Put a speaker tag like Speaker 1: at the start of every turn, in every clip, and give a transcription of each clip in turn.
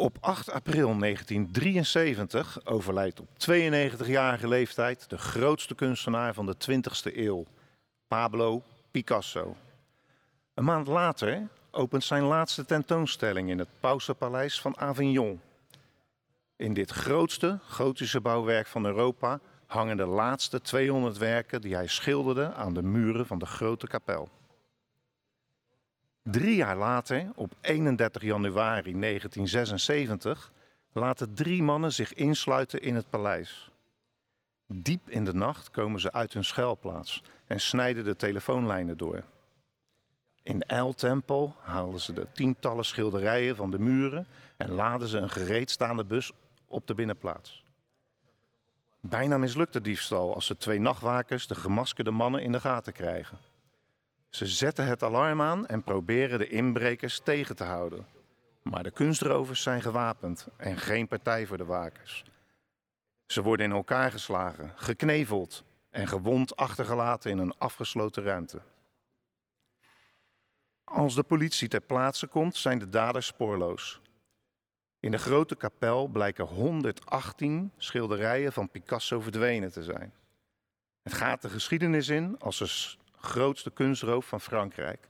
Speaker 1: Op 8 april 1973 overlijdt op 92-jarige leeftijd de grootste kunstenaar van de 20e eeuw, Pablo Picasso. Een maand later opent zijn laatste tentoonstelling in het Pausepaleis van Avignon. In dit grootste gotische bouwwerk van Europa hangen de laatste 200 werken die hij schilderde aan de muren van de grote kapel. Drie jaar later, op 31 januari 1976, laten drie mannen zich insluiten in het paleis. Diep in de nacht komen ze uit hun schuilplaats en snijden de telefoonlijnen door. In tempo halen ze de tientallen schilderijen van de muren en laden ze een gereedstaande bus op de binnenplaats. Bijna mislukt de diefstal als de twee nachtwakers de gemaskerde mannen in de gaten krijgen. Ze zetten het alarm aan en proberen de inbrekers tegen te houden. Maar de kunstrovers zijn gewapend en geen partij voor de wakers. Ze worden in elkaar geslagen, gekneveld en gewond achtergelaten in een afgesloten ruimte. Als de politie ter plaatse komt, zijn de daders spoorloos. In de grote kapel blijken 118 schilderijen van Picasso verdwenen te zijn. Het gaat de geschiedenis in als grootste kunstroof van Frankrijk.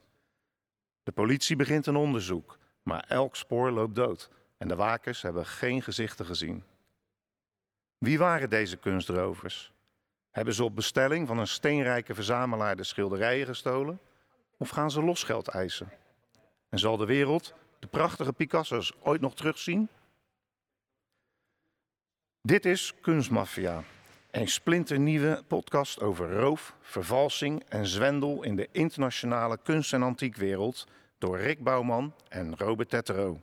Speaker 1: De politie begint een onderzoek, maar elk spoor loopt dood en de wakers hebben geen gezichten gezien. Wie waren deze kunstrovers? Hebben ze op bestelling van een steenrijke verzamelaar de schilderijen gestolen? Of gaan ze losgeld eisen? En zal de wereld de prachtige Picasso's ooit nog terugzien? Dit is Kunstmafia, een splinternieuwe podcast over roof, vervalsing en zwendel in de internationale kunst- en antiekwereld door Rick Bouwman en Robert Tettero.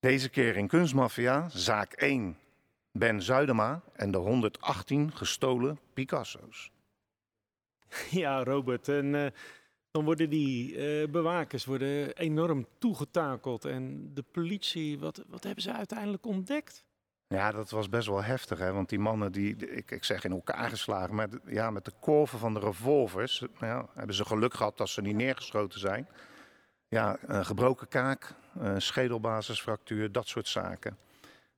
Speaker 1: Deze keer in Kunstmafia, zaak 1, Ben Zuidema en de 118 gestolen Picasso's.
Speaker 2: Ja, Robert, en uh, dan worden die uh, bewakers worden enorm toegetakeld. En de politie, wat, wat hebben ze uiteindelijk ontdekt?
Speaker 1: Ja, dat was best wel heftig, hè? want die mannen, die, ik, ik zeg in elkaar geslagen, maar ja, met de korven van de revolvers, ja, hebben ze geluk gehad dat ze niet neergeschoten zijn. Ja, een gebroken kaak, een schedelbasisfractuur, dat soort zaken.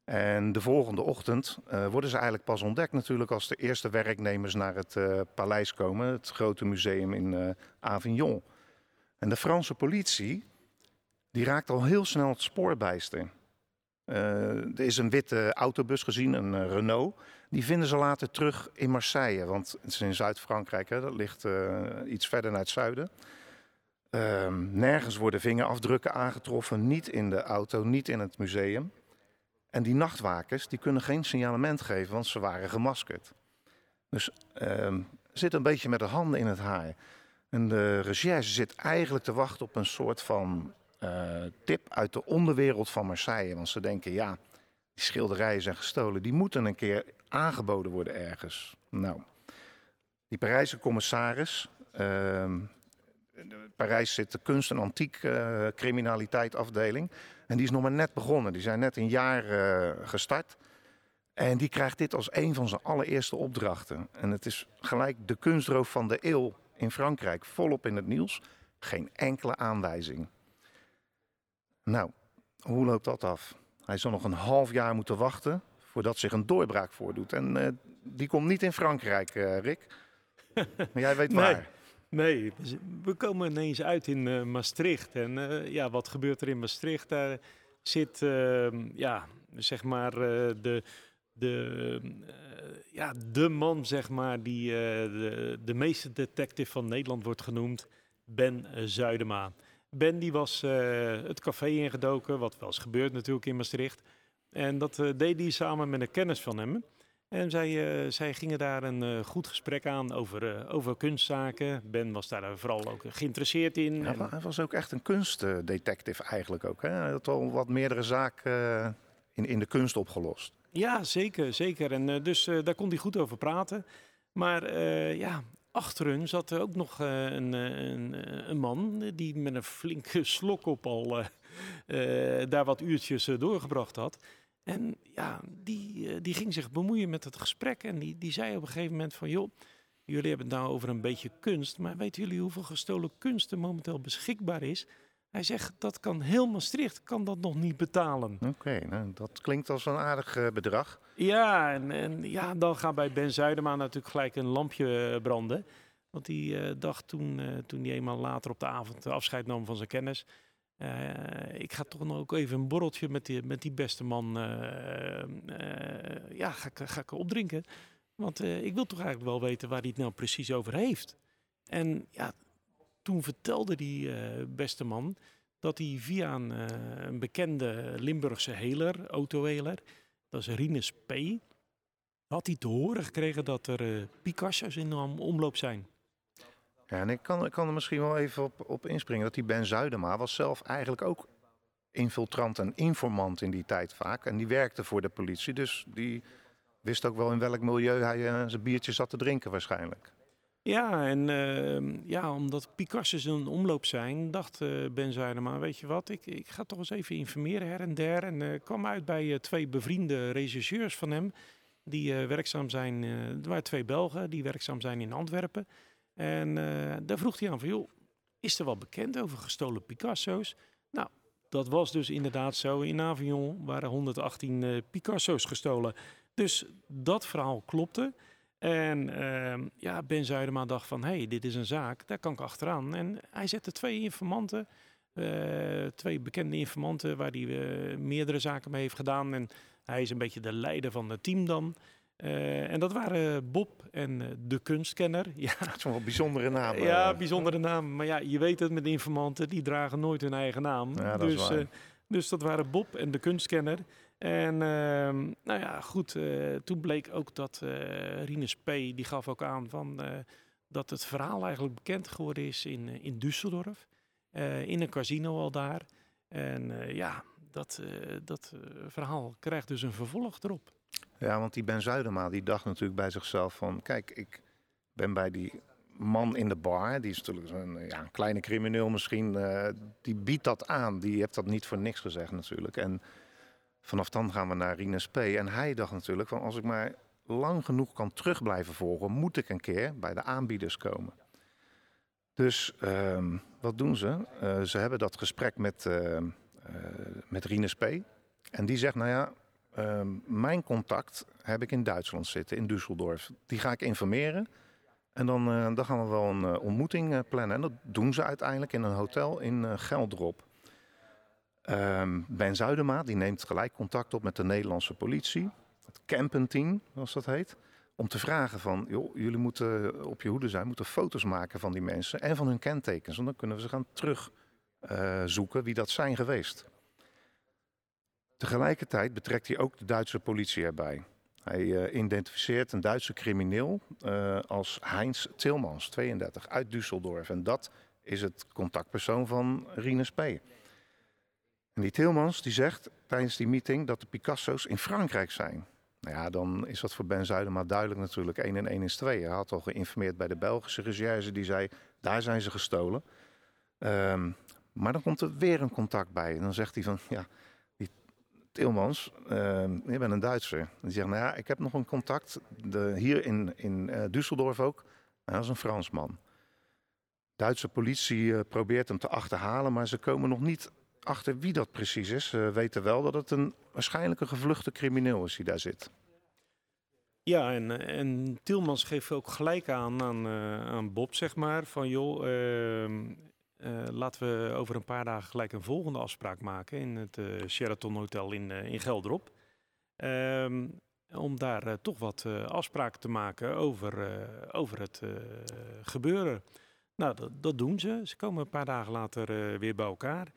Speaker 1: En de volgende ochtend uh, worden ze eigenlijk pas ontdekt natuurlijk als de eerste werknemers naar het paleis komen, het grote museum in Avignon. En de Franse politie, die raakt al heel snel het spoorbijster. Er is een witte autobus gezien, een Renault. Die vinden ze later terug in Marseille, want het is in Zuid-Frankrijk, dat ligt iets verder naar het zuiden. Ehm, nergens worden vingerafdrukken aangetroffen, niet in de auto, niet in het museum. En die nachtwakers die kunnen geen signalement geven, want ze waren gemaskerd. Dus uh, zit een beetje met de handen in het haar. En de recherche zit eigenlijk te wachten op een soort van tip uit de onderwereld van Marseille. Want ze denken, ja, die schilderijen zijn gestolen. Die moeten een keer aangeboden worden ergens. Nou, die Parijse commissaris... In Parijs zit de kunst- en antiek uh, criminaliteit afdeling. En die is nog maar net begonnen. Die zijn net een jaar uh, gestart. En die krijgt dit als een van zijn allereerste opdrachten. En het is gelijk de kunstroof van de eeuw in Frankrijk. Volop in het nieuws. Geen enkele aanwijzing. Nou, hoe loopt dat af? Hij zal nog een half jaar moeten wachten voordat zich een doorbraak voordoet. En uh, die komt niet in Frankrijk, uh, Rick. Maar jij weet waar.
Speaker 2: Nee. Nee, we komen ineens uit in uh, Maastricht. En uh, ja, wat gebeurt er in Maastricht? Daar zit, uh, ja, zeg maar, de, de, ja, de man, zeg maar, die de, de meeste detective van Nederland wordt genoemd, Ben Zuidema. Ben die was het café ingedoken, wat wel eens gebeurt natuurlijk in Maastricht. En dat deed hij samen met een kennis van hem. En zij, uh, zij gingen daar een uh, goed gesprek aan over, uh, over kunstzaken. Ben was daar vooral ook geïnteresseerd in.
Speaker 1: Ja, en... Hij was ook echt een kunstdetective eigenlijk ook. Hè? Hij had al wat meerdere zaken in, in de kunst opgelost.
Speaker 2: Ja, zeker. zeker. En dus daar kon hij goed over praten. Maar ja, achter hun zat er ook nog een, een, een, man die met een flinke slok op al daar wat uurtjes doorgebracht had. En ja, die, eh, die ging zich bemoeien met het gesprek. En die, die zei op een gegeven moment van... joh, jullie hebben het nou over een beetje kunst... maar weten jullie hoeveel gestolen kunst er momenteel beschikbaar is? Hij zegt, dat kan heel Maastricht, kan dat nog niet betalen.
Speaker 1: Oké, nou, dat klinkt als een aardig uh, bedrag.
Speaker 2: Ja, en, en, ja, dan gaat bij Ben Zuidema natuurlijk gelijk een lampje eh, branden. Want die dacht toen, toen hij eenmaal later op de avond afscheid nam van zijn kennis... Ik ga toch nog ook even een borreltje met die, met die beste man. Ja, ga, ga ik opdrinken. Want ik wil toch eigenlijk wel weten waar hij het nou precies over heeft. En ja, toen vertelde die beste man dat hij via een, een bekende Limburgse heler, autoheler, dat is Rinus P., had hij te horen gekregen dat er Picasso's in de omloop zijn.
Speaker 1: Ja, en ik kan, ik kan er misschien wel even op, op inspringen. Dat die Ben Zuidema was zelf eigenlijk ook infiltrant en informant in die tijd vaak. En die werkte voor de politie. Dus die wist ook wel in welk milieu hij zijn biertje zat te drinken waarschijnlijk.
Speaker 2: Ja, en uh, ja, omdat Picasso's een omloop zijn, dacht uh, Ben Zuidema, weet je wat, ik, ik ga toch eens even informeren her en der. En uh, kwam uit bij twee bevriende regisseurs van hem, die werkzaam zijn, er waren twee Belgen, die werkzaam zijn in Antwerpen. En daar vroeg hij aan van, joh, is er wat bekend over gestolen Picasso's? Nou, dat was dus inderdaad zo. In Avignon waren 118 uh, Picasso's gestolen. Dus dat verhaal klopte. En uh, ja, Ben Zuidema dacht van, hé, hey, dit is een zaak, daar kan ik achteraan. En hij zette twee informanten, uh, twee bekende informanten, waar hij uh, meerdere zaken mee heeft gedaan. En hij is een beetje de leider van het team dan. Uh, en dat waren Bob en uh, de kunstkenner. Ja.
Speaker 1: Dat is wel een bijzondere naam.
Speaker 2: Ja, bijzondere naam. Maar ja, je weet het met informanten, die dragen nooit hun eigen naam.
Speaker 1: Ja,
Speaker 2: dat
Speaker 1: dus, uh,
Speaker 2: dus dat waren Bob en de kunstkenner. En ehm, nou ja, goed, toen bleek ook dat Rinus P. die gaf ook aan van, dat het verhaal eigenlijk bekend geworden is in, in Düsseldorf. in een casino al daar. En ja, dat, dat verhaal krijgt dus een vervolg erop.
Speaker 1: Ja, want die Ben Zuidema die dacht natuurlijk bij zichzelf van... kijk, ik ben bij die man in de bar, die is natuurlijk een, ja, een kleine crimineel misschien... Die biedt dat aan, die heeft dat niet voor niks gezegd natuurlijk. En vanaf dan gaan we naar Rinus P. En hij dacht natuurlijk van als ik maar lang genoeg kan terug blijven volgen... moet ik een keer bij de aanbieders komen. Dus uh, wat doen ze? Uh, ze hebben dat gesprek met, uh, met Rinus P. En die zegt, nou ja, Ehm, mijn contact heb ik in Duitsland zitten, in Düsseldorf. Die ga ik informeren. En dan, dan gaan we wel een ontmoeting plannen. En dat doen ze uiteindelijk in een hotel in Geldrop. Um, ben Zuidema die neemt gelijk contact op met de Nederlandse politie. Het campenteam, zoals dat heet. Om te vragen van, joh, jullie moeten op je hoede zijn, moeten foto's maken van die mensen en van hun kentekens. Want dan kunnen we ze gaan terugzoeken wie dat zijn geweest. Tegelijkertijd betrekt hij ook de Duitse politie erbij. Hij uh, identificeert een Duitse crimineel uh, als Heinz Tilmans, 32, uit Düsseldorf. En dat is het contactpersoon van Rinus P. En die Tilmans die zegt tijdens die meeting dat de Picasso's in Frankrijk zijn. Nou ja, dan is dat voor Ben Zuidema duidelijk natuurlijk. 1 en 1 is 2. Hij had al geïnformeerd bij de Belgische recherche. Die zei, daar zijn ze gestolen. Um, maar dan komt er weer een contact bij. En dan zegt hij van, ja, Tilmans, uh, je bent een Duitser. Die zegt, nou ja, ik heb nog een contact, de, hier in, in uh, Düsseldorf ook. Nou, dat is een Fransman. Duitse politie uh, probeert hem te achterhalen, maar ze komen nog niet achter wie dat precies is. Ze weten wel dat het een waarschijnlijk een gevluchte crimineel is die daar zit.
Speaker 2: Ja, en, en Tilmans geeft ook gelijk aan aan, uh, aan Bob, zeg maar, van joh, ehm, laten we over een paar dagen gelijk een volgende afspraak maken in het uh, Sheraton Hotel in, in Gelderop. Um, om daar toch wat afspraken te maken over, over het gebeuren. Nou, dat, dat, doen ze. Ze komen een paar dagen later weer bij elkaar.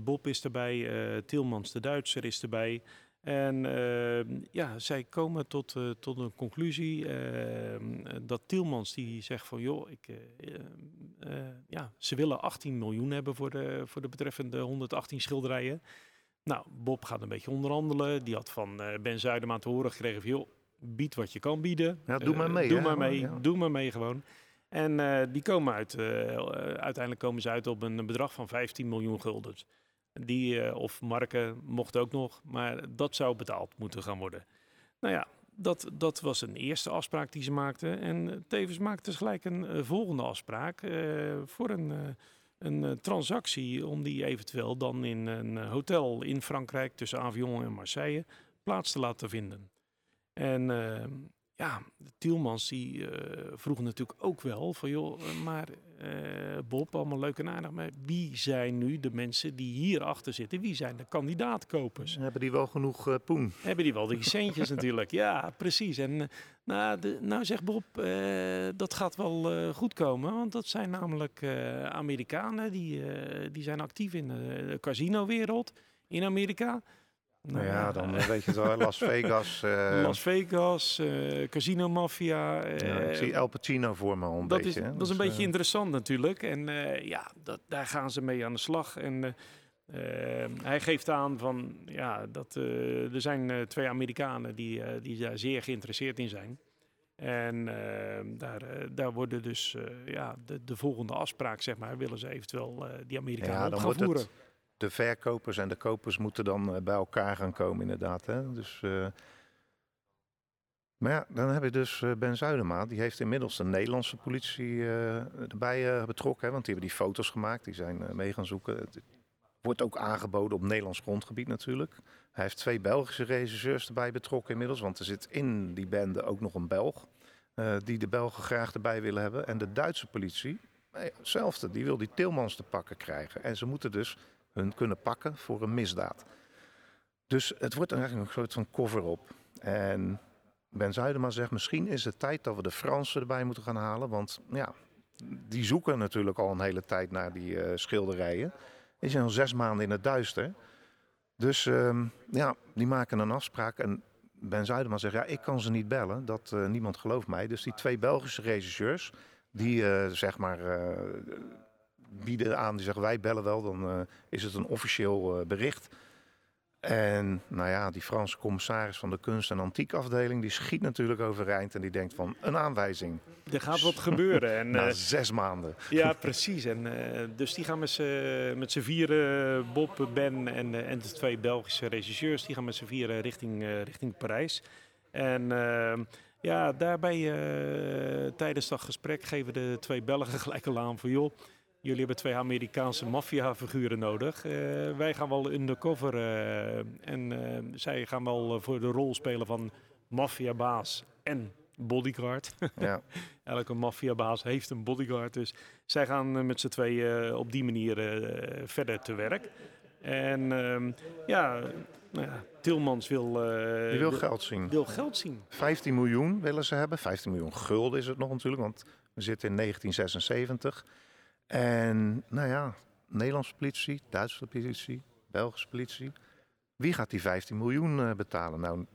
Speaker 2: Bob is erbij, Tilmans de Duitser is erbij. En ehm, ja, zij komen tot, uh, tot een conclusie ehm, dat Tielmans die zegt van joh, ik, ja, ze willen 18 miljoen hebben voor de, voor de betreffende 118 schilderijen. Nou, Bob gaat een beetje onderhandelen. Die had van Ben Zuidema te horen gekregen van joh, bied wat je kan bieden.
Speaker 1: Ja, doe maar mee.
Speaker 2: Doe maar mee, doe maar mee gewoon. En uh, die komen uit, uh, uiteindelijk komen ze uit op een bedrag van 15 miljoen gulden. Die, uh, of marken, mocht ook nog, maar dat zou betaald moeten gaan worden. Nou ja, dat, dat was een eerste afspraak die ze maakten. En tevens maakten ze gelijk een volgende afspraak voor een, een transactie om die eventueel dan in een hotel in Frankrijk tussen Avion en Marseille plaats te laten vinden. En ehm, ja, Tielmans die uh, vroeg natuurlijk ook wel van joh, eh, maar uh, Bob, allemaal leuk en aardig, maar wie zijn nu de mensen die hierachter zitten? Wie zijn de kandidaatkopers?
Speaker 1: Hebben die wel genoeg uh, poen?
Speaker 2: Hebben die wel die centjes natuurlijk, ja precies. En nou, de, nou zegt Bob, dat gaat wel goed komen, want dat zijn namelijk Amerikanen, die, die zijn actief in de casino-wereld in Amerika.
Speaker 1: Nou ja, dan eh, weet je het wel. Las Vegas. Uh,
Speaker 2: Las Vegas, uh, Casino Mafia.
Speaker 1: Uh, ja, ik zie El Pacino voor me een
Speaker 2: dat
Speaker 1: beetje.
Speaker 2: Is, dat is een dus, beetje interessant natuurlijk. En ja, dat, daar gaan ze mee aan de slag. En hij geeft aan van, ja, dat er zijn twee Amerikanen die, die daar zeer geïnteresseerd in zijn. En daar, daar worden dus ja, de, de volgende afspraak, zeg maar, willen ze eventueel die Amerikanen ja, op gaan voeren
Speaker 1: de verkopers en de kopers moeten dan eh, bij elkaar gaan komen, inderdaad. Hè? Dus, uh, maar ja, dan heb je dus uh, Ben Zuidema. Die heeft inmiddels de Nederlandse politie erbij betrokken. Hè? Want die hebben die foto's gemaakt. Die zijn mee gaan zoeken. Het wordt ook aangeboden op Nederlands grondgebied natuurlijk. Hij heeft twee Belgische regisseurs erbij betrokken inmiddels. Want er zit in die bende ook nog een Belg. die de Belgen graag erbij willen hebben. En de Duitse politie, hetzelfde. Die wil die Tilmans te pakken krijgen. En ze moeten dus hun kunnen pakken voor een misdaad. Dus het wordt eigenlijk een soort van cover-op. En Ben Zuidema zegt, misschien is het tijd dat we de Fransen erbij moeten gaan halen. Want ja, die zoeken natuurlijk al een hele tijd naar die uh, schilderijen. Die zijn al zes maanden in het duister. Dus uh, ja, die maken een afspraak. En Ben Zuidema zegt, ja, ik kan ze niet bellen. Dat uh, niemand gelooft mij. Dus die twee Belgische regisseurs, die uh, zeg maar bieden aan, die zeggen wij bellen wel, dan uh, is het een officieel uh, bericht. En nou ja, die Franse commissaris van de kunst- en antiekafdeling, die schiet natuurlijk overeind en die denkt van een aanwijzing.
Speaker 2: Er gaat wat gebeuren. En,
Speaker 1: Na uh, zes maanden.
Speaker 2: Ja, precies. En, dus die gaan met z'n vieren, Bob, Ben en, en de twee Belgische regisseurs, die gaan met z'n vieren richting, richting Parijs. En ehm, ja, daarbij tijdens dat gesprek geven de twee Belgen gelijk al aan van joh, Jullie hebben twee Amerikaanse maffiafiguren nodig. Uh, wij gaan wel undercover uh, en uh, zij gaan wel voor de rol spelen van maffiabaas en bodyguard. Ja. Elke maffiabaas heeft een bodyguard. Dus zij gaan met z'n tweeën op die manier verder te werk. En ehm, ja, nou ja, Tilmans wil...
Speaker 1: Die wil geld zien.
Speaker 2: Wil geld zien.
Speaker 1: 15 miljoen willen ze hebben. 15 miljoen gulden is het nog natuurlijk, want we zitten in 1976. En nou ja, Nederlandse politie, Duitse politie, Belgische politie. Wie gaat die 15 miljoen uh, betalen? Nou,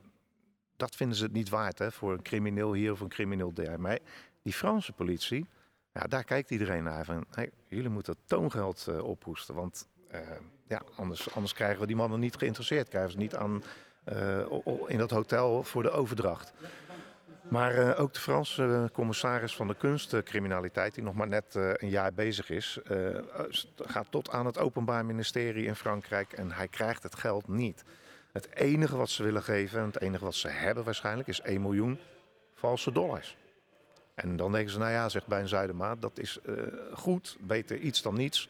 Speaker 1: dat vinden ze het niet waard hè, voor een crimineel hier of een crimineel daar. Maar die Franse politie, ja, daar kijkt iedereen naar van, jullie moeten toongeld uh, ophoesten. Want uh, ja, anders, anders krijgen we die mannen niet geïnteresseerd. Krijgen ze niet aan in dat hotel voor de overdracht. Maar uh, ook de Franse uh, commissaris van de kunstcriminaliteit, die nog maar net uh, een jaar bezig is, gaat tot aan het Openbaar Ministerie in Frankrijk en hij krijgt het geld niet. Het enige wat ze willen geven, en het enige wat ze hebben waarschijnlijk, is 1 miljoen valse dollars. En dan denken ze, nou ja, zegt bij een Zuidema, dat is goed, beter iets dan niets.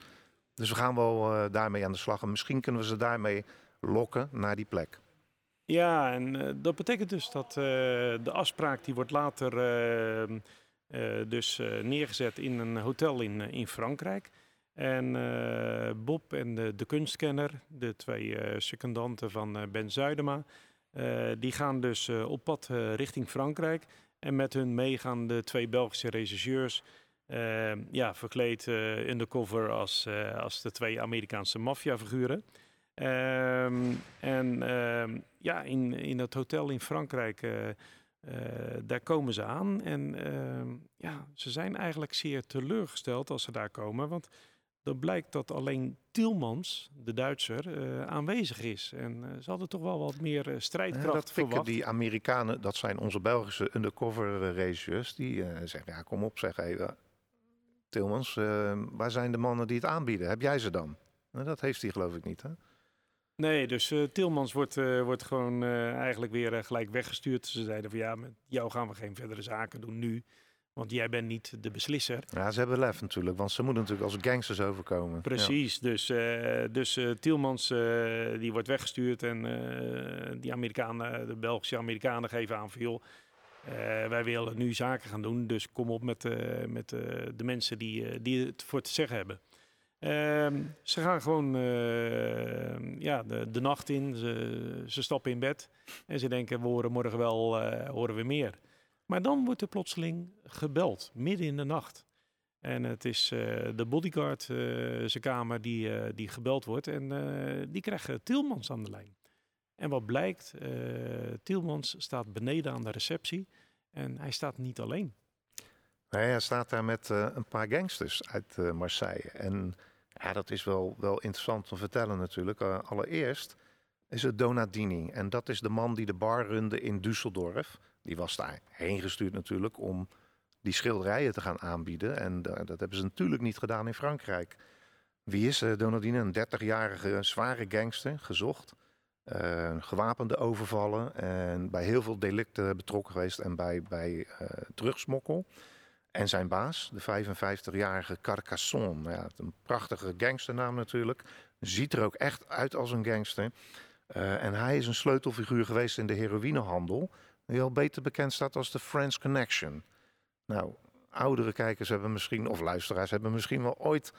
Speaker 1: Dus we gaan wel daarmee aan de slag en misschien kunnen we ze daarmee lokken naar die plek.
Speaker 2: Ja, en uh, dat betekent dus dat uh, de afspraak die wordt later uh, dus neergezet in een hotel in, in Frankrijk. En Bob en de, de kunstkenner, de twee secondanten van Ben Zuidema, die gaan dus op pad richting Frankrijk. En met hun mee gaan de twee Belgische regisseurs, ja, verkleed undercover als, als de twee Amerikaanse maffiafiguren. Ehm, en ehm, ja, in, in dat hotel in Frankrijk, eh, eh, daar komen ze aan. En ehm, ja, ze zijn eigenlijk zeer teleurgesteld als ze daar komen. Want dan blijkt dat alleen Tielmans, de Duitser, eh, aanwezig is. En uh, ze hadden toch wel wat meer uh, strijdkracht
Speaker 1: ja, dat
Speaker 2: verwacht.
Speaker 1: Die Amerikanen, dat zijn onze Belgische undercover regisseurs, die zeggen, ja kom op zeg even. Tilmans, waar zijn de mannen die het aanbieden? Heb jij ze dan? Nou, dat heeft hij geloof ik niet, hè?
Speaker 2: Nee, dus uh, Tilmans wordt, uh, wordt gewoon uh, eigenlijk weer gelijk weggestuurd. Ze zeiden van ja, met jou gaan we geen verdere zaken doen nu. Want jij bent niet de beslisser.
Speaker 1: Ja, ze hebben lef natuurlijk, want ze moeten natuurlijk als gangsters overkomen.
Speaker 2: Precies, ja. dus, dus Tilmans die wordt weggestuurd en die Amerikanen, de Belgische Amerikanen geven aan van joh, wij willen nu zaken gaan doen, dus kom op met, met de mensen die, die het voor te zeggen hebben. Uh, ze gaan gewoon uh, ja, de, de, nacht in, ze, ze, stappen in bed en ze denken we horen morgen wel uh, horen we meer. Maar dan wordt er plotseling gebeld, midden in de nacht. En het is uh, de bodyguard, zijn kamer, die, die gebeld wordt en die krijgen Tilmans aan de lijn. En wat blijkt, Tilmans staat beneden aan de receptie en hij staat niet alleen.
Speaker 1: Nee, hij staat daar met een paar gangsters uit Marseille. En ja, dat is wel, wel interessant te vertellen natuurlijk. Uh, allereerst is het Donadini. En dat is de man die de bar runde in Düsseldorf. Die was daar heen gestuurd natuurlijk om die schilderijen te gaan aanbieden. En dat hebben ze natuurlijk niet gedaan in Frankrijk. Wie is Donadini? Een 30-jarige zware gangster, gezocht. gewapende overvallen en bij heel veel delicten betrokken geweest en bij, bij drugsmokkel. En zijn baas, de 55-jarige Carcassonne. Ja, een prachtige gangsternaam natuurlijk. Ziet er ook echt uit als een gangster. Uh, en hij is een sleutelfiguur geweest in de heroïnehandel. Die al beter bekend staat als de French Connection. Nou, oudere kijkers hebben misschien, of luisteraars hebben misschien wel ooit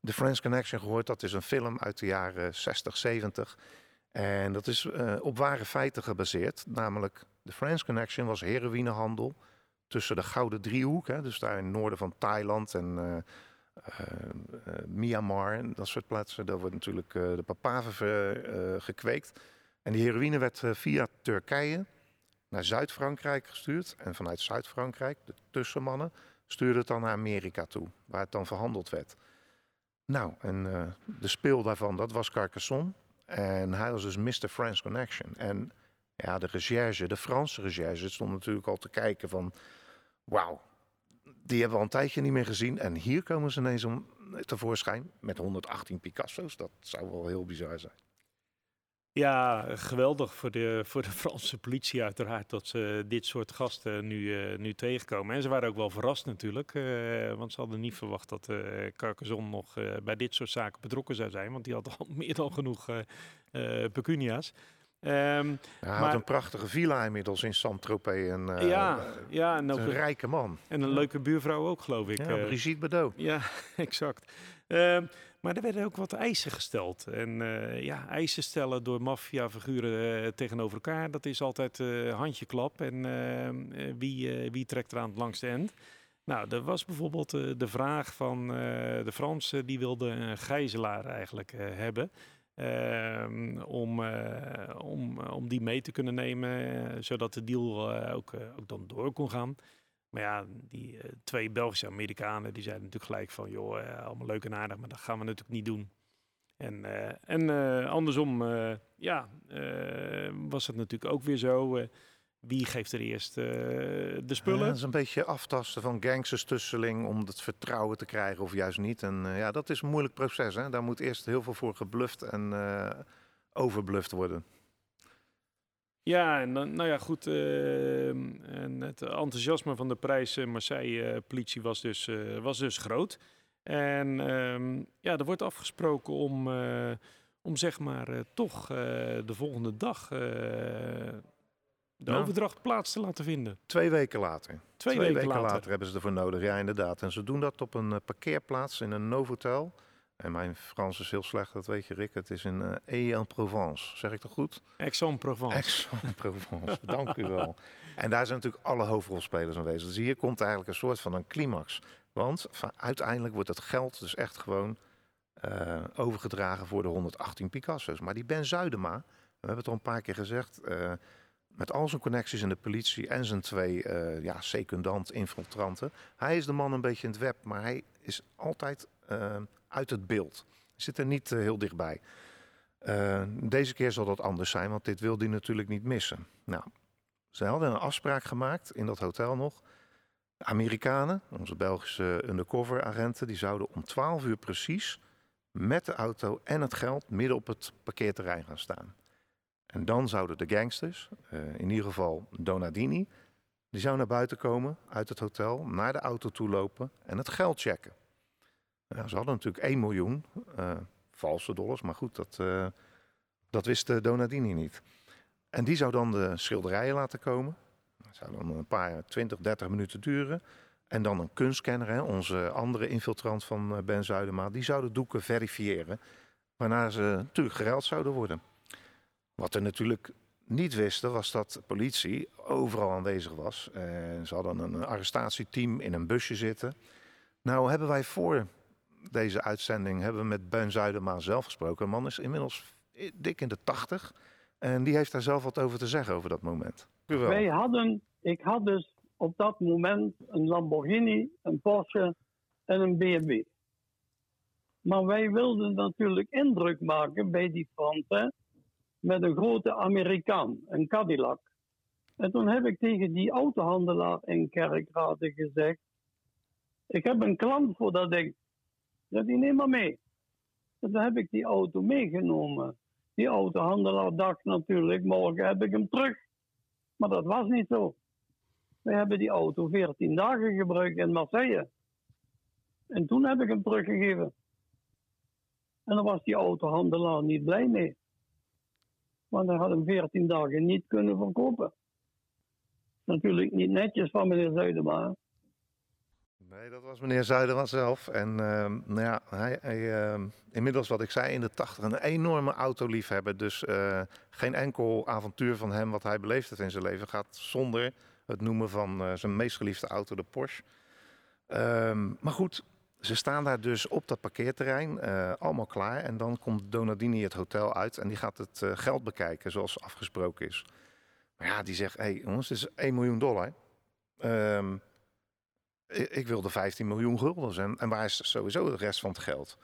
Speaker 1: de French Connection gehoord. Dat is een film uit de jaren 60, 70. En dat is uh, op ware feiten gebaseerd. Namelijk, de French Connection was heroïnehandel tussen de Gouden Driehoek, hè, dus daar in het noorden van Thailand en uh, uh, Myanmar en dat soort plaatsen. Daar wordt natuurlijk de papaver gekweekt. En die heroïne werd via Turkije naar Zuid-Frankrijk gestuurd. En vanuit Zuid-Frankrijk, de tussenmannen, stuurden het dan naar Amerika toe, waar het dan verhandeld werd. Nou, en de speel daarvan, dat was Carcassonne. En hij was dus Mr. French Connection. En ja, de recherche, de Franse recherche, stond natuurlijk al te kijken van... Wauw, die hebben we al een tijdje niet meer gezien. En hier komen ze ineens om tevoorschijn met 118 Picasso's. Dat zou wel heel bizar zijn.
Speaker 2: Ja, geweldig voor de, voor de Franse politie uiteraard dat ze dit soort gasten nu, uh, nu tegenkomen. En ze waren ook wel verrast natuurlijk, uh, want ze hadden niet verwacht dat uh, Carcassonne nog bij dit soort zaken betrokken zou zijn. Want die had al meer dan genoeg pecunia's.
Speaker 1: Um, hij maar, had een prachtige villa inmiddels in Saint-Tropez. En, uh,
Speaker 2: ja, ja, en ook
Speaker 1: een rijke man.
Speaker 2: En een leuke buurvrouw ook, geloof ik.
Speaker 1: Ja, Brigitte Bardot.
Speaker 2: Ja, exact. Uh, maar er werden ook wat eisen gesteld. En uh, ja, eisen stellen door maffiafiguren tegenover elkaar, dat is altijd handjeklap. En ehm, wie, wie trekt er aan het langste eind? Nou, er was bijvoorbeeld de vraag van de Fransen, die wilden een gijzelaar eigenlijk hebben. Uh, om, uh, om, om die mee te kunnen nemen, uh, zodat de deal eh, ook, ook dan door kon gaan. Maar ja, die twee Belgische Amerikanen die zeiden natuurlijk gelijk van, joh, allemaal leuk en aardig, maar dat gaan we natuurlijk niet doen. En, en andersom, ja, was het natuurlijk ook weer zo. Wie geeft er eerst uh, de spullen? Ja,
Speaker 1: dat is een beetje aftasten van gangsters tusseling om het vertrouwen te krijgen of juist niet. En uh, ja, dat is een moeilijk proces. Hè? Daar moet eerst heel veel voor gebluft en uh, overbluft worden.
Speaker 2: Ja, en dan, nou ja, goed. en het enthousiasme van de prijs Marseille-politie was, dus, was dus groot. En ehm, ja, er wordt afgesproken om, om zeg maar toch de volgende dag de nou, overdracht plaats te laten vinden.
Speaker 1: Twee weken later. Twee, weken, weken later. hebben ze ervoor nodig, ja inderdaad. En ze doen dat op een uh, parkeerplaats in een Novotel. En mijn Frans is heel slecht, dat weet je Rick. Het is in uh, Aix-en-Provence, zeg ik dat goed?
Speaker 2: Aix-en-Provence.
Speaker 1: Aix-en-Provence, dank u wel. En daar zijn natuurlijk alle hoofdrolspelers aanwezig. Dus hier komt eigenlijk een soort van een climax. Want uiteindelijk wordt het geld dus echt gewoon uh, eh, overgedragen voor de 118 Picasso's. Maar die Ben Zuidema, we hebben het al een paar keer gezegd, uh, met al zijn connecties in de politie en zijn twee uh, ja, secundant infiltranten. Hij is de man een beetje in het web, maar hij is altijd uit het beeld. Zit er niet heel dichtbij. deze keer zal dat anders zijn, want dit wil hij natuurlijk niet missen. Nou, ze hadden een afspraak gemaakt in dat hotel nog. De Amerikanen, onze Belgische undercover agenten, die zouden om 12 uur precies met de auto en het geld midden op het parkeerterrein gaan staan. En dan zouden de gangsters, uh, in ieder geval Donadini, die zou naar buiten komen uit het hotel, naar de auto toe lopen en het geld checken. Ze hadden natuurlijk 1 miljoen uh, valse dollars, maar goed, dat, uh, dat wist Donadini niet. En die zou dan de schilderijen laten komen. Dat zou dan een paar 20, 30 minuten duren. En dan een kunstkenner, onze andere infiltrant van eh, Ben Zuidema, die zouden doeken verifiëren. Waarna ze natuurlijk gereld zouden worden. Wat we natuurlijk niet wisten, was dat de politie overal aanwezig was. Uh, ze hadden een arrestatieteam in een busje zitten. Nou hebben wij voor deze uitzending hebben we met Ben Zuidema zelf gesproken. Een man is inmiddels dik in de tachtig. En die heeft daar zelf wat over te zeggen over dat moment.
Speaker 3: Wij hadden, ik had dus op dat moment een Lamborghini, een Porsche en een BMW. Maar wij wilden natuurlijk indruk maken bij die Fransen met een grote Amerikaan, een Cadillac. En toen heb ik tegen die autohandelaar in Kerkrade gezegd: Ik heb een klant voor dat ding. Dat die neem maar mee. En toen heb ik die auto meegenomen. Die autohandelaar dacht natuurlijk: Morgen heb ik hem terug. Maar dat was niet zo. We hebben die auto 14 dagen gebruikt in Marseille. En toen heb ik hem teruggegeven. En dan was die autohandelaar niet blij mee. Want hij had hem 14 dagen niet kunnen verkopen. Natuurlijk niet netjes van meneer Zuidema.
Speaker 1: Nee, dat was meneer Zuidema zelf. En uh, nou ja, hij, hij uh, inmiddels wat ik zei in de tachtig een enorme autoliefhebber. Dus uh, geen enkel avontuur van hem wat hij beleefd heeft in zijn leven gaat zonder het noemen van uh, zijn meest geliefde auto, de Porsche. Um, maar goed, ze staan daar dus op dat parkeerterrein, uh, allemaal klaar. En dan komt Donadini het hotel uit en die gaat het uh, geld bekijken zoals afgesproken is. Maar ja, die zegt, hé hey, jongens, dit is 1 miljoen dollar. Um, ik, ik wilde 15 miljoen guldens en, en waar is sowieso de rest van het geld?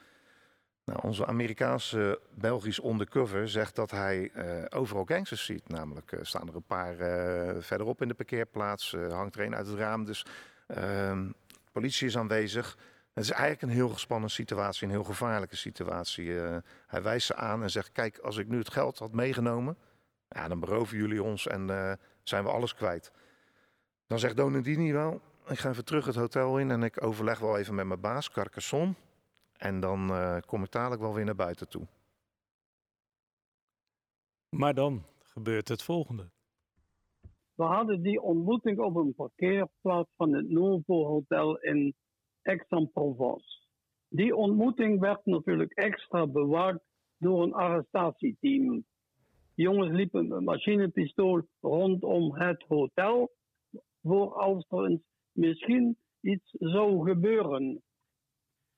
Speaker 1: Nou, onze Amerikaanse Belgisch undercover zegt dat hij uh, overal gangsters ziet. Namelijk uh, staan er een paar verderop in de parkeerplaats, hangt er een uit het raam. Dus ehm, politie is aanwezig. Het is eigenlijk een heel gespannen situatie, een heel gevaarlijke situatie. hij wijst ze aan en zegt, kijk, als ik nu het geld had meegenomen, ja, dan beroven jullie ons en zijn we alles kwijt. Dan zegt Donadini wel, ik ga even terug het hotel in en ik overleg wel even met mijn baas, Carcassonne. En dan uh, kom ik dadelijk wel weer naar buiten toe.
Speaker 2: Maar dan gebeurt het volgende.
Speaker 3: We hadden die ontmoeting op een parkeerplaats van het Novo Hotel in Aix-en-Provence. Die ontmoeting werd natuurlijk extra bewaakt door een arrestatieteam. Jongens liepen met machinepistool rondom het hotel voor als er misschien iets zou gebeuren.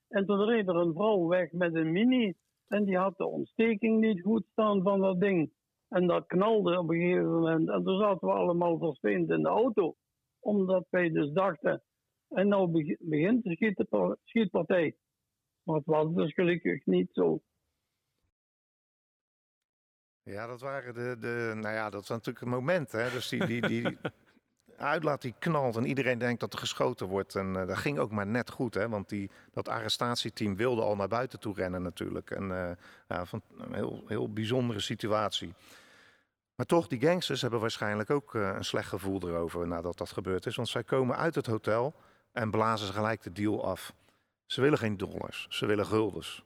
Speaker 3: En toen reed er een vrouw weg met een mini. En die had de ontsteking niet goed staan van dat ding. En dat knalde op een gegeven moment. En toen zaten we allemaal versteend in de auto. Omdat wij dus dachten. En nou begint de schietpartij. Maar het was dus gelukkig niet zo.
Speaker 1: Ja, dat waren de, de nou ja, dat was natuurlijk een moment. Hè? Dus die, die, die, uitlaat die knalt en iedereen denkt dat er geschoten wordt. En uh, dat ging ook maar net goed, hè? want die, dat arrestatieteam wilde al naar buiten toe rennen natuurlijk. En uh, ja, van, een heel, heel bijzondere situatie. Maar toch, die gangsters hebben waarschijnlijk ook uh, een slecht gevoel erover nadat dat gebeurd is. Want zij komen uit het hotel en blazen ze gelijk de deal af. Ze willen geen dollars, ze willen guldens.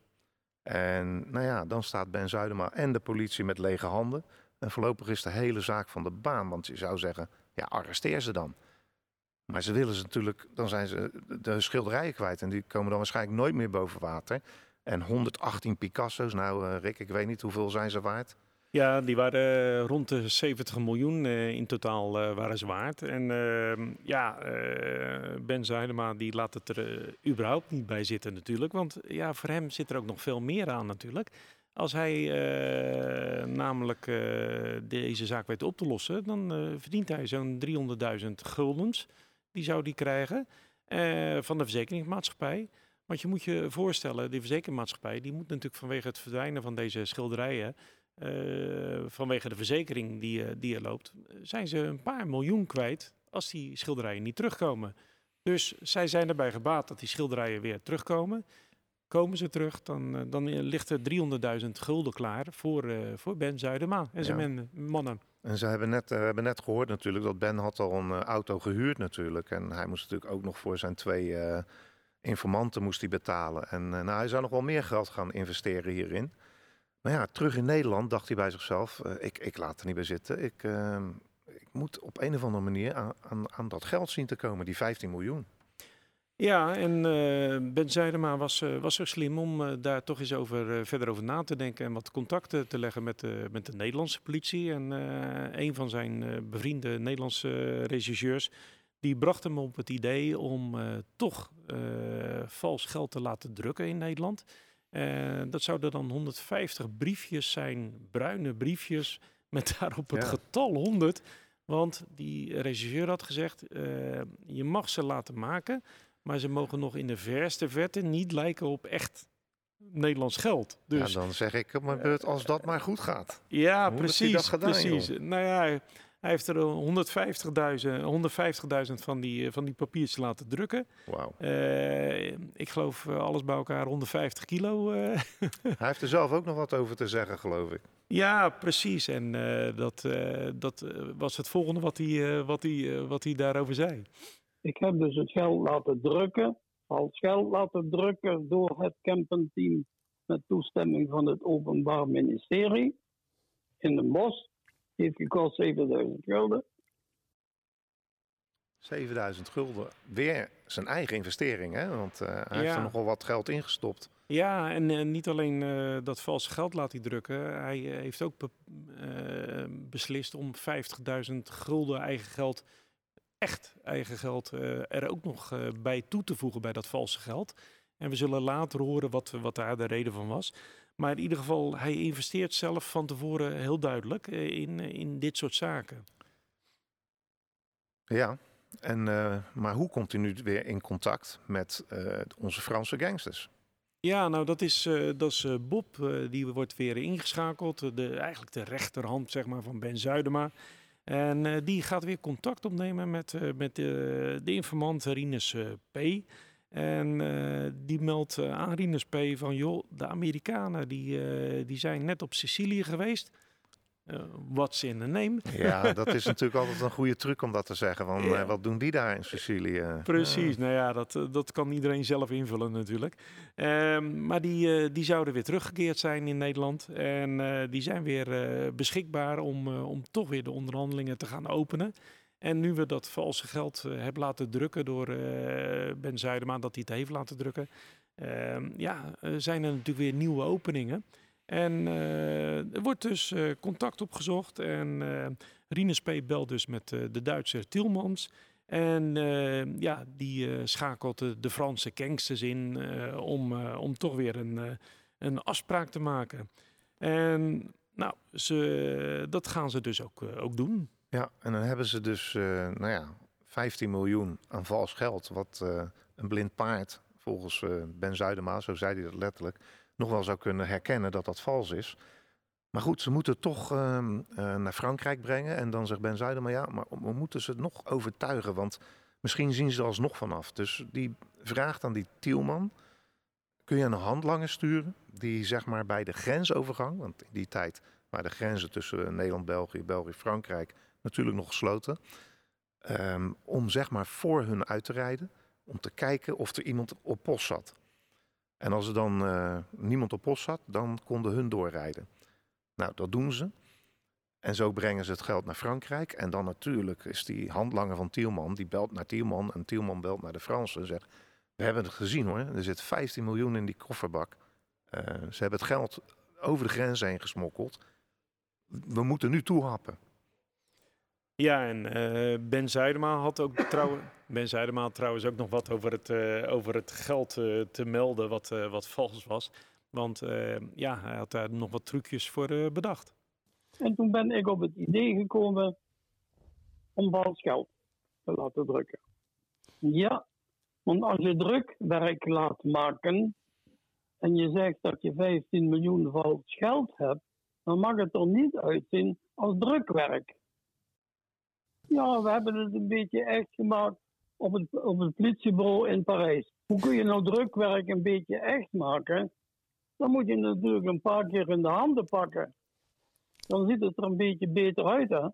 Speaker 1: En nou ja, dan staat Ben Zuidema en de politie met lege handen. En voorlopig is de hele zaak van de baan. Want je zou zeggen, ja, arresteer ze dan. Maar ze willen ze natuurlijk, dan zijn ze de schilderijen kwijt. En die komen dan waarschijnlijk nooit meer boven water. En 118 Picasso's, nou uh, Rick, ik weet niet hoeveel zijn ze waard.
Speaker 2: Ja, die waren rond de 70 miljoen in totaal waren ze waard. En ehm, ja, Ben Zuidema die laat het er überhaupt niet bij zitten natuurlijk. Want ja, voor hem zit er ook nog veel meer aan natuurlijk. Als hij namelijk deze zaak weet op te lossen, dan verdient hij zo'n 300.000 guldens. Die zou die krijgen van de verzekeringsmaatschappij. Want je moet je voorstellen, die verzekeringsmaatschappij die moet natuurlijk vanwege het verdwijnen van deze schilderijen, uh, vanwege de verzekering die, uh, die er loopt, zijn ze een paar miljoen kwijt als die schilderijen niet terugkomen. Dus zij zijn erbij gebaat dat die schilderijen weer terugkomen. Komen ze terug, dan, uh, dan ligt er 300.000 gulden klaar voor, voor Ben Zuidema en zijn ja. mannen.
Speaker 1: En ze hebben net, hebben net gehoord natuurlijk dat Ben had al een auto gehuurd natuurlijk. En hij moest natuurlijk ook nog voor zijn twee informanten moest hij betalen. En nou, hij zou nog wel meer geld gaan investeren hierin. Terug in Nederland dacht hij bij zichzelf: uh, ik, ik laat er niet bij zitten. Ik, uh, ik moet op een of andere manier aan, aan, dat geld zien te komen, die 15 miljoen.
Speaker 2: Ja, en Ben Zijdema was, was zo slim om daar toch eens over, verder over na te denken en wat contacten te leggen met, met de Nederlandse politie. En een van zijn bevriende Nederlandse regisseurs die bracht hem op het idee om toch vals geld te laten drukken in Nederland. Uh, dat zouden dan 150 briefjes zijn, bruine briefjes, met daarop het ja. getal 100. Want die regisseur had gezegd, je mag ze laten maken, maar ze mogen nog in de verste verte niet lijken op echt Nederlands geld.
Speaker 1: Dus, ja, dan zeg ik op mijn beurt, als dat maar goed gaat.
Speaker 2: Ja, precies. Gedaan, precies. Joh? Nou ja, hij heeft er 150.000 150.000 van, die, van die papiertjes laten drukken.
Speaker 1: Wow.
Speaker 2: Uh, ik geloof alles bij elkaar 150 kilo. Uh.
Speaker 1: hij heeft er zelf ook nog wat over te zeggen, geloof ik.
Speaker 2: Ja, precies. En dat, dat was het volgende wat hij, wat, hij, wat hij daarover zei.
Speaker 3: Ik heb dus het geld laten drukken, als geld laten drukken door het campenteam met toestemming van het Openbaar Ministerie in de bos heeft gekost 7000 gulden.
Speaker 1: 7000 gulden. Weer zijn eigen investering, hè? Want uh, hij ja. heeft er nogal wat geld ingestopt.
Speaker 2: Ja, en uh, niet alleen uh, dat valse geld laat hij drukken. Hij heeft ook be beslist om 50.000 gulden eigen geld, echt eigen geld, er ook nog bij toe te voegen bij dat valse geld. En we zullen later horen wat, wat daar de reden van was. Maar in ieder geval, hij investeert zelf van tevoren heel duidelijk eh, in, eh, in dit soort zaken.
Speaker 1: Ja, en, uh, maar hoe komt u nu weer in contact met uh, onze Franse gangsters?
Speaker 2: Ja, nou dat is, uh, dat is Bob, die wordt weer ingeschakeld. De, eigenlijk de rechterhand zeg maar, van Ben Zuidema. En die gaat weer contact opnemen met, met de informant Rinus P. En uh, die meldt uh, aan Rinus P. van, joh, de Amerikanen die, uh, die zijn net op Sicilië geweest. What's in the name?
Speaker 1: Ja, dat is natuurlijk altijd een goede truc om dat te zeggen. Want wat doen die daar in Sicilië?
Speaker 2: Precies, nou ja, dat, dat kan iedereen zelf invullen natuurlijk. Um, maar die, die zouden weer teruggekeerd zijn in Nederland. En die zijn weer beschikbaar om, om toch weer de onderhandelingen te gaan openen. En nu we dat valse geld uh, hebben laten drukken door uh, Ben Zuidema, dat hij het heeft laten drukken, uh, ja, zijn er natuurlijk weer nieuwe openingen. En er wordt dus contact opgezocht en Rinus P. belt dus met de Duitse Tilmans. En ja, die schakelt de, de, Franse gangsters in om, om toch weer een, een afspraak te maken. En nou, ze, dat gaan ze dus ook, ook doen.
Speaker 1: Ja, en dan hebben ze dus, uh, nou ja, 15 miljoen aan vals geld. Wat uh, een blind paard, volgens uh, Ben Zuidema, zo zei hij dat letterlijk, nog wel zou kunnen herkennen dat dat vals is. Maar goed, ze moeten het toch ehm, naar Frankrijk brengen. En dan zegt Ben Zuidema, ja, maar we moeten ze nog overtuigen. Want misschien zien ze er alsnog vanaf. Dus die vraagt aan die Tielman, kun je een handlanger sturen... die zeg maar bij de grensovergang, want in die tijd... waar de grenzen tussen Nederland, België, België, Frankrijk natuurlijk nog gesloten. Um, om zeg maar voor hun uit te rijden. Om te kijken of er iemand op post zat. En als er dan uh, niemand op post zat, dan konden hun doorrijden. Nou, dat doen ze. En zo brengen ze het geld naar Frankrijk. En dan natuurlijk is die handlanger van Tielman, die belt naar Tielman. En Tielman belt naar de Fransen en zegt, we hebben het gezien hoor. Er zit 15 miljoen in die kofferbak. Uh, ze hebben het geld over de grens heen gesmokkeld. we moeten nu toehappen.
Speaker 2: Ja, en uh, Ben Zuidema had ook trouwens, Ben Zuidema had trouwens ook nog wat over het, uh, over het geld uh, te melden wat, wat vals was. Want ja, hij had daar nog wat trucjes voor bedacht.
Speaker 3: En toen ben ik op het idee gekomen om vals geld te laten drukken. Ja, want als je drukwerk laat maken en je zegt dat je 15 miljoen vals geld hebt, dan mag het er niet uitzien als drukwerk. Ja, we hebben het een beetje echt gemaakt op het, op het politiebureau in Parijs. Hoe kun je nou drukwerk een beetje echt maken? Dan moet je natuurlijk een paar keer in de handen pakken. Dan ziet het er een beetje beter uit, hè?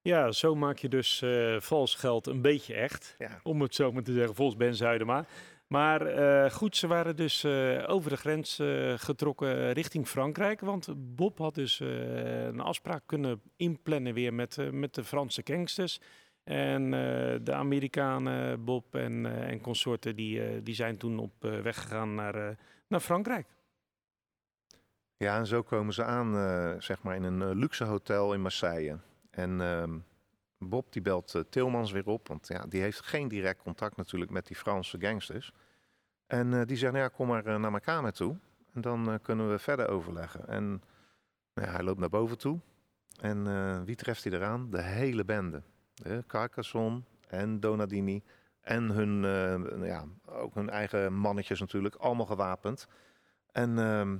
Speaker 2: Ja, zo maak je dus uh, vals geld een beetje echt. Om het zo maar te zeggen, volgens Ben Zuidema. Maar uh, goed, ze waren dus uh, over de grens uh, getrokken richting Frankrijk. Want Bob had dus een afspraak kunnen inplannen weer met, met de Franse gangsters. En de Amerikanen, Bob en, en consorten, die, die zijn toen op weg gegaan naar, naar Frankrijk.
Speaker 1: Ja, en zo komen ze aan, zeg maar, in een luxe hotel in Marseille. En ehm, Bob die belt uh, Tilmans weer op, want ja, die heeft geen direct contact natuurlijk met die Franse gangsters. En uh, die zegt, nou ja, kom maar uh, naar mijn kamer toe. En dan kunnen we verder overleggen. En nou ja, hij loopt naar boven toe. En wie treft hij eraan? De hele bende. De Carcassonne en Donadini. En hun, ja, ook hun eigen mannetjes natuurlijk, allemaal gewapend. En ehm,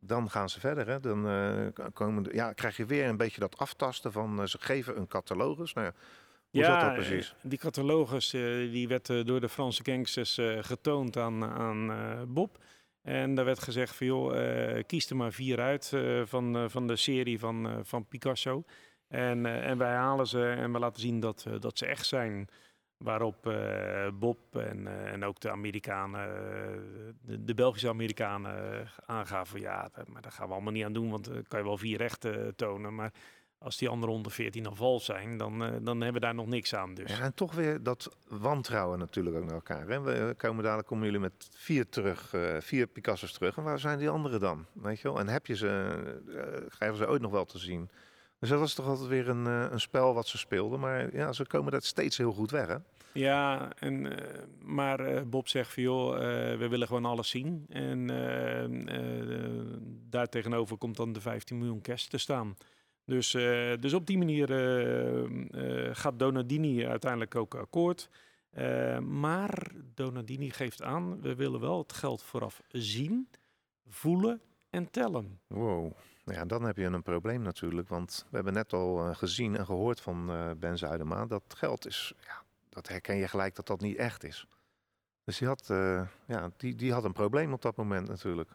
Speaker 1: dan gaan ze verder. Hè. Dan uh, komen de, ja, krijg je weer een beetje dat aftasten van uh, ze geven een catalogus. Nou ja, hoe ja, dat precies?
Speaker 2: Die catalogus uh, die werd door de Franse gangsters getoond aan, aan Bob. En daar werd gezegd van joh, kies er maar vier uit van, van de serie van, van Picasso. En, en wij halen ze en we laten zien dat, dat ze echt zijn. Waarop uh, Bob en, uh, en ook de Amerikanen, de, de, Belgische Amerikanen aangaven ja, maar daar gaan we allemaal niet aan doen, want dan kan je wel vier rechten tonen. Maar als die andere 114 al vals zijn, dan, dan hebben we daar nog niks aan. Dus.
Speaker 1: Ja, en toch weer dat wantrouwen natuurlijk ook naar elkaar. Hè? We komen dadelijk, komen jullie met vier terug, vier Picasso's terug. En waar zijn die anderen dan? Weet je wel? En heb je ze, krijgen ze ooit nog wel te zien? Dus dat was toch altijd weer een, uh, een spel wat ze speelden. Maar ja, ze komen dat steeds heel goed weg, hè?
Speaker 2: Ja, en, uh, maar uh, Bob zegt van joh, we willen gewoon alles zien. En daar tegenover komt dan de 15 miljoen cash te staan. Dus, dus op die manier gaat Donadini uiteindelijk ook akkoord. maar Donadini geeft aan, we willen wel het geld vooraf zien, voelen en tellen.
Speaker 1: Wow. Ja, dan heb je een probleem natuurlijk. Want we hebben net al uh, gezien en gehoord van uh, Ben Zuidema dat geld is. Ja, dat herken je gelijk dat dat niet echt is. Dus die had, uh, ja, die, die had een probleem op dat moment natuurlijk.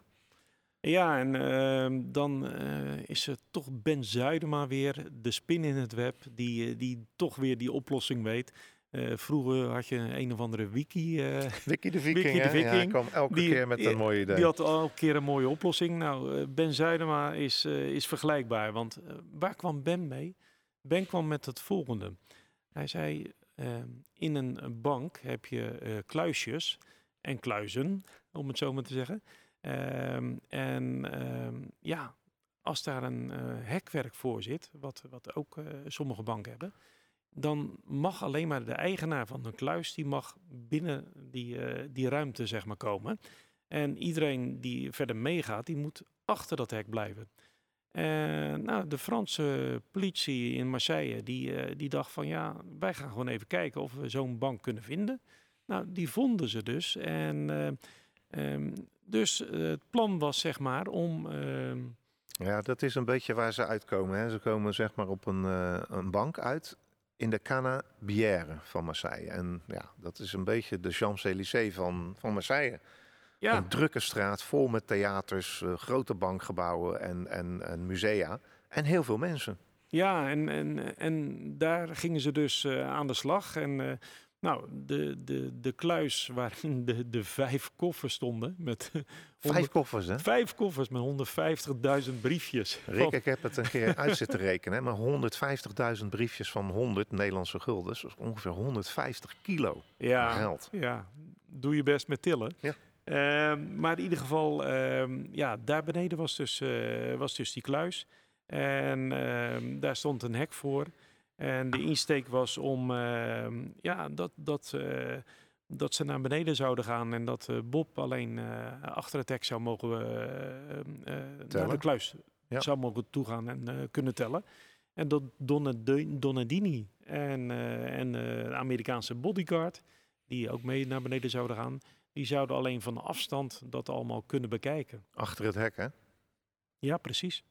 Speaker 2: Ja, en ehm, dan is er toch Ben Zuidema weer, de spin in het web, die, die toch weer die oplossing weet. Uh, vroeger had je een of andere wiki.
Speaker 1: Uh, wiki de Viking, wiki de Viking. Ja, kwam elke die, keer met een mooie idee.
Speaker 2: Die had elke keer een mooie oplossing. Nou, uh, Ben Zuidema is, is vergelijkbaar. Want waar kwam Ben mee? Ben kwam met het volgende. Hij zei, ehm, in een bank heb je kluisjes en kluizen, om het zo maar te zeggen. Ehm, en ehm, ja, als daar een hekwerk voor zit, wat, wat ook sommige banken hebben dan mag alleen maar de eigenaar van een kluis, die mag binnen die, uh, die ruimte zeg maar komen. En iedereen die verder meegaat, die moet achter dat hek blijven. En nou, de Franse politie in Marseille, die, uh, die dacht van ja, wij gaan gewoon even kijken of we zo'n bank kunnen vinden. Nou, die vonden ze dus. En um, dus het plan was zeg maar om... Ehm,
Speaker 1: ja, dat is een beetje waar ze uitkomen. Hè. Ze komen zeg maar op een, een bank uit in de Canabière van Marseille. En ja, dat is een beetje de Champs-Élysées van, van Marseille. Ja. Een drukke straat vol met theaters, uh, grote bankgebouwen en, en, en musea. En heel veel mensen.
Speaker 2: Ja, en, en, en daar gingen ze dus uh, aan de slag. En uh, nou, de, de, de kluis waarin de, de vijf koffers stonden. Met
Speaker 1: vijf koffers, hè?
Speaker 2: Vijf koffers met 150.000 briefjes.
Speaker 1: Rick, ik heb het een keer uit zitten rekenen. Maar 150.000 briefjes van 100 Nederlandse gulden. Dus ongeveer 150 kilo
Speaker 2: ja,
Speaker 1: geld.
Speaker 2: Ja, doe je best met tillen.
Speaker 1: Ja.
Speaker 2: Ehm, maar in ieder geval, ehm, ja, daar beneden was dus, eh, was dus die kluis. En ehm, daar stond een hek voor. En de insteek was om ehm, ja, dat, dat, eh, dat ze naar beneden zouden gaan en dat eh, Bob alleen eh, achter het hek zou mogen eh, eh, naar de kluis
Speaker 1: Ja.
Speaker 2: zou mogen toegaan en kunnen tellen. En dat Donadini en, en de Amerikaanse bodyguard, die ook mee naar beneden zouden gaan, die zouden alleen van afstand dat allemaal kunnen bekijken.
Speaker 1: Achter het hek, hè?
Speaker 2: Ja, precies.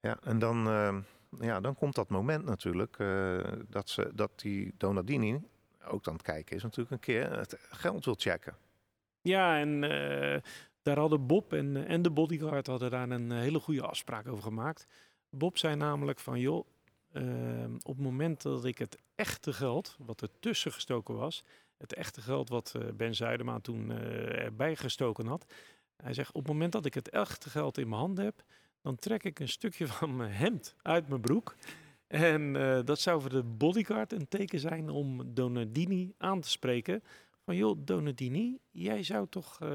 Speaker 1: Ja, en dan, eh, ja, dan komt dat moment natuurlijk eh, dat, ze, dat die Donadini ook aan het kijken is natuurlijk een keer het geld wil checken.
Speaker 2: Ja, en eh, daar hadden Bob en, en de bodyguard hadden daar een hele goede afspraak over gemaakt. Bob zei namelijk van, joh, eh, op het moment dat ik het echte geld, wat er tussen gestoken was, het echte geld wat eh, Ben Zuidema toen erbij gestoken had, hij zegt, op het moment dat ik het echte geld in mijn hand heb, dan trek ik een stukje van mijn hemd uit mijn broek. En eh, dat zou voor de bodyguard een teken zijn om Donadini aan te spreken. Van joh, Donadini, jij zou toch eh,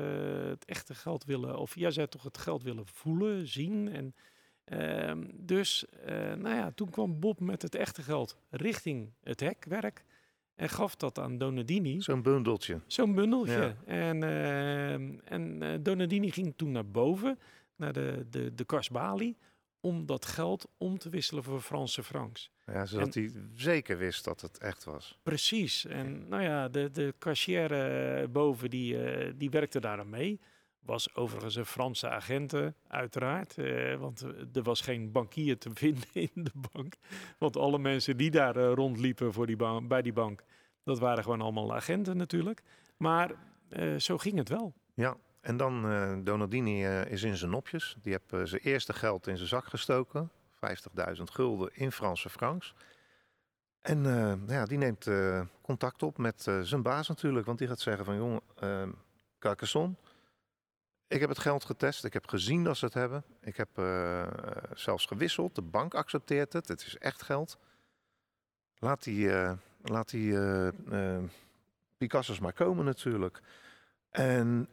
Speaker 2: het echte geld willen, of jij zou toch het geld willen voelen, zien. En ehm, dus, eh, nou ja, toen kwam Bob met het echte geld richting het hekwerk en gaf dat aan Donadini.
Speaker 1: Zo'n bundeltje.
Speaker 2: Zo'n bundeltje.
Speaker 1: Ja.
Speaker 2: En, ehm, en Donadini ging toen naar boven, naar de, de, de kasbalie, om dat geld om te wisselen voor Franse francs.
Speaker 1: Ja, zodat hij zeker wist dat het echt was.
Speaker 2: Precies. En nou ja, de, de cashier eh, boven, die, eh, die werkte daar aan mee. Was overigens een Franse agenten, uiteraard. eh, want er was geen bankier te vinden in de bank. Want alle mensen die daar rondliepen voor die ba- bij die bank, dat waren gewoon allemaal agenten natuurlijk. Maar eh, zo ging het wel.
Speaker 1: Ja, en dan eh Donadini eh, is in zijn nopjes. Die heeft eh, zijn eerste geld in zijn zak gestoken. 50.000 gulden in Franse francs. En eh, ja, die neemt contact op met zijn baas natuurlijk. Want die gaat zeggen van, jongen, uh, Carcassonne, ik heb het geld getest. Ik heb gezien dat ze het hebben. Ik heb zelfs gewisseld. De bank accepteert het. Het is echt geld. Laat die, laat die Picasso's maar komen natuurlijk. En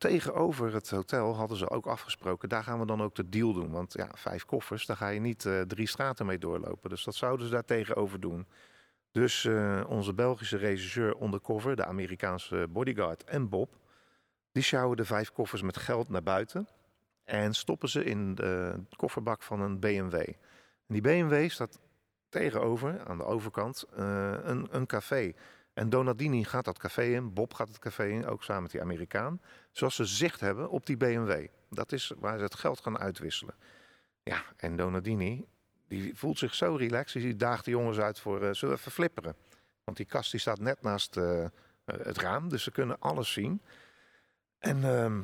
Speaker 1: tegenover het hotel hadden ze ook afgesproken, daar gaan we dan ook de deal doen. Want ja, vijf koffers, daar ga je niet eh, drie straten mee doorlopen. Dus dat zouden ze daar tegenover doen. Dus eh, onze Belgische regisseur undercover, de Amerikaanse bodyguard en Bob, die sjouwen de vijf koffers met geld naar buiten en stoppen ze in de kofferbak van een BMW. En die BMW staat tegenover, aan de overkant, eh, een, een café. En Donadini gaat dat café in, Bob gaat het café in, ook samen met die Amerikaan. Zoals ze zicht hebben op die BMW. Dat is waar ze het geld gaan uitwisselen. Ja, en Donadini, die voelt zich zo relaxed. Die daagt de jongens uit voor, eh, zullen even flipperen? Want die kast die staat net naast eh, het raam, dus ze kunnen alles zien. En ehm,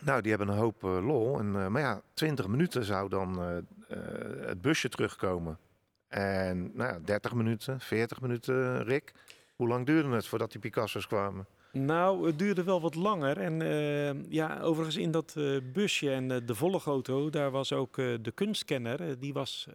Speaker 1: nou, die hebben een hoop eh, lol. En, maar ja, 20 minuten zou dan het busje terugkomen. En nou ja, 30 minuten, 40 minuten, Rick. Hoe lang duurde het voordat die Picasso's kwamen?
Speaker 2: Nou, het duurde wel wat langer. En eh, ja, overigens in dat eh, busje en eh, de volgauto, daar was ook de kunstkenner, die was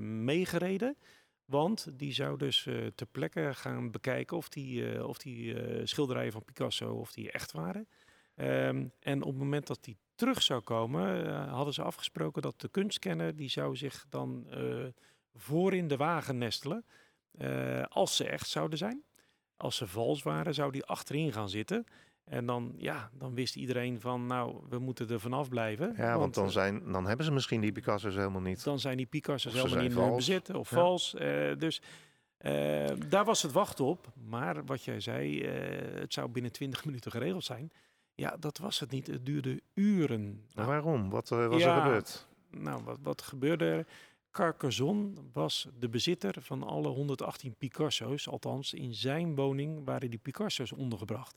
Speaker 2: meegereden. Want die zou dus ter plekke gaan bekijken of die, of die schilderijen van Picasso of die echt waren. Ehm, en op het moment dat die terug zou komen, hadden ze afgesproken dat de kunstkenner, die zou zich dan voor in de wagen nestelen. als ze echt zouden zijn. Als ze vals waren, zou die achterin gaan zitten. En dan, ja, dan wist iedereen van, nou, we moeten er vanaf blijven.
Speaker 1: Ja, want dan,
Speaker 2: eh,
Speaker 1: zijn, dan hebben ze misschien die Picasso's helemaal niet.
Speaker 2: dan zijn die Picasso's helemaal niet
Speaker 1: vals.
Speaker 2: bezit of
Speaker 1: Ja.
Speaker 2: vals. eh, dus eh, daar was het wachten op. Maar wat jij zei, het zou binnen 20 minuten geregeld zijn. Ja, dat was het niet. Het duurde uren. Nou,
Speaker 1: waarom? Wat was
Speaker 2: ja.
Speaker 1: er gebeurd?
Speaker 2: nou, wat, wat gebeurde er? Carcassonne was de bezitter van alle 118 Picasso's. Althans, in zijn woning waren die Picasso's ondergebracht.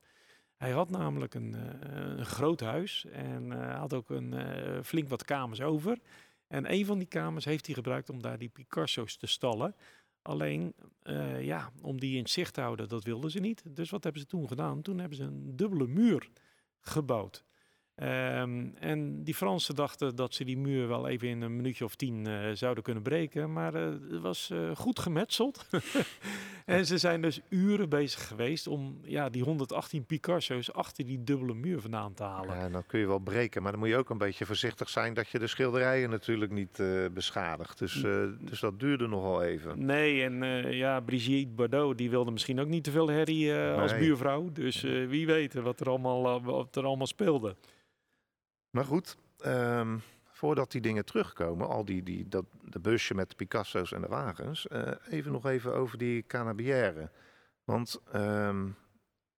Speaker 2: Hij had namelijk een, eh, een groot huis en eh, had ook een eh, flink wat kamers over. En een van die kamers heeft hij gebruikt om daar die Picasso's te stallen. Alleen, ja, om die in zicht te houden, dat wilden ze niet. Dus wat hebben ze toen gedaan? Toen hebben ze een dubbele muur gebouwd. Ehm, en die Fransen dachten dat ze die muur wel even in een minuutje of tien eh, zouden kunnen breken. Maar uh, het was uh, goed gemetseld. en ze zijn dus uren bezig geweest om ja, die 118 Picasso's achter die dubbele muur vandaan te halen.
Speaker 1: Ja, dan kun je wel breken. Maar dan moet je ook een beetje voorzichtig zijn dat je de schilderijen natuurlijk niet beschadigt. Dus, dus dat duurde nogal even.
Speaker 2: Nee, en ja, Brigitte Bardot die wilde misschien ook niet te veel herrie als buurvrouw. Dus wie weet wat er allemaal, wat er allemaal speelde.
Speaker 1: Maar goed, um, voordat die dingen terugkomen, al die, die, dat, de busje met de Picasso's en de wagens, uh, even nog even over die Canabière. Want um,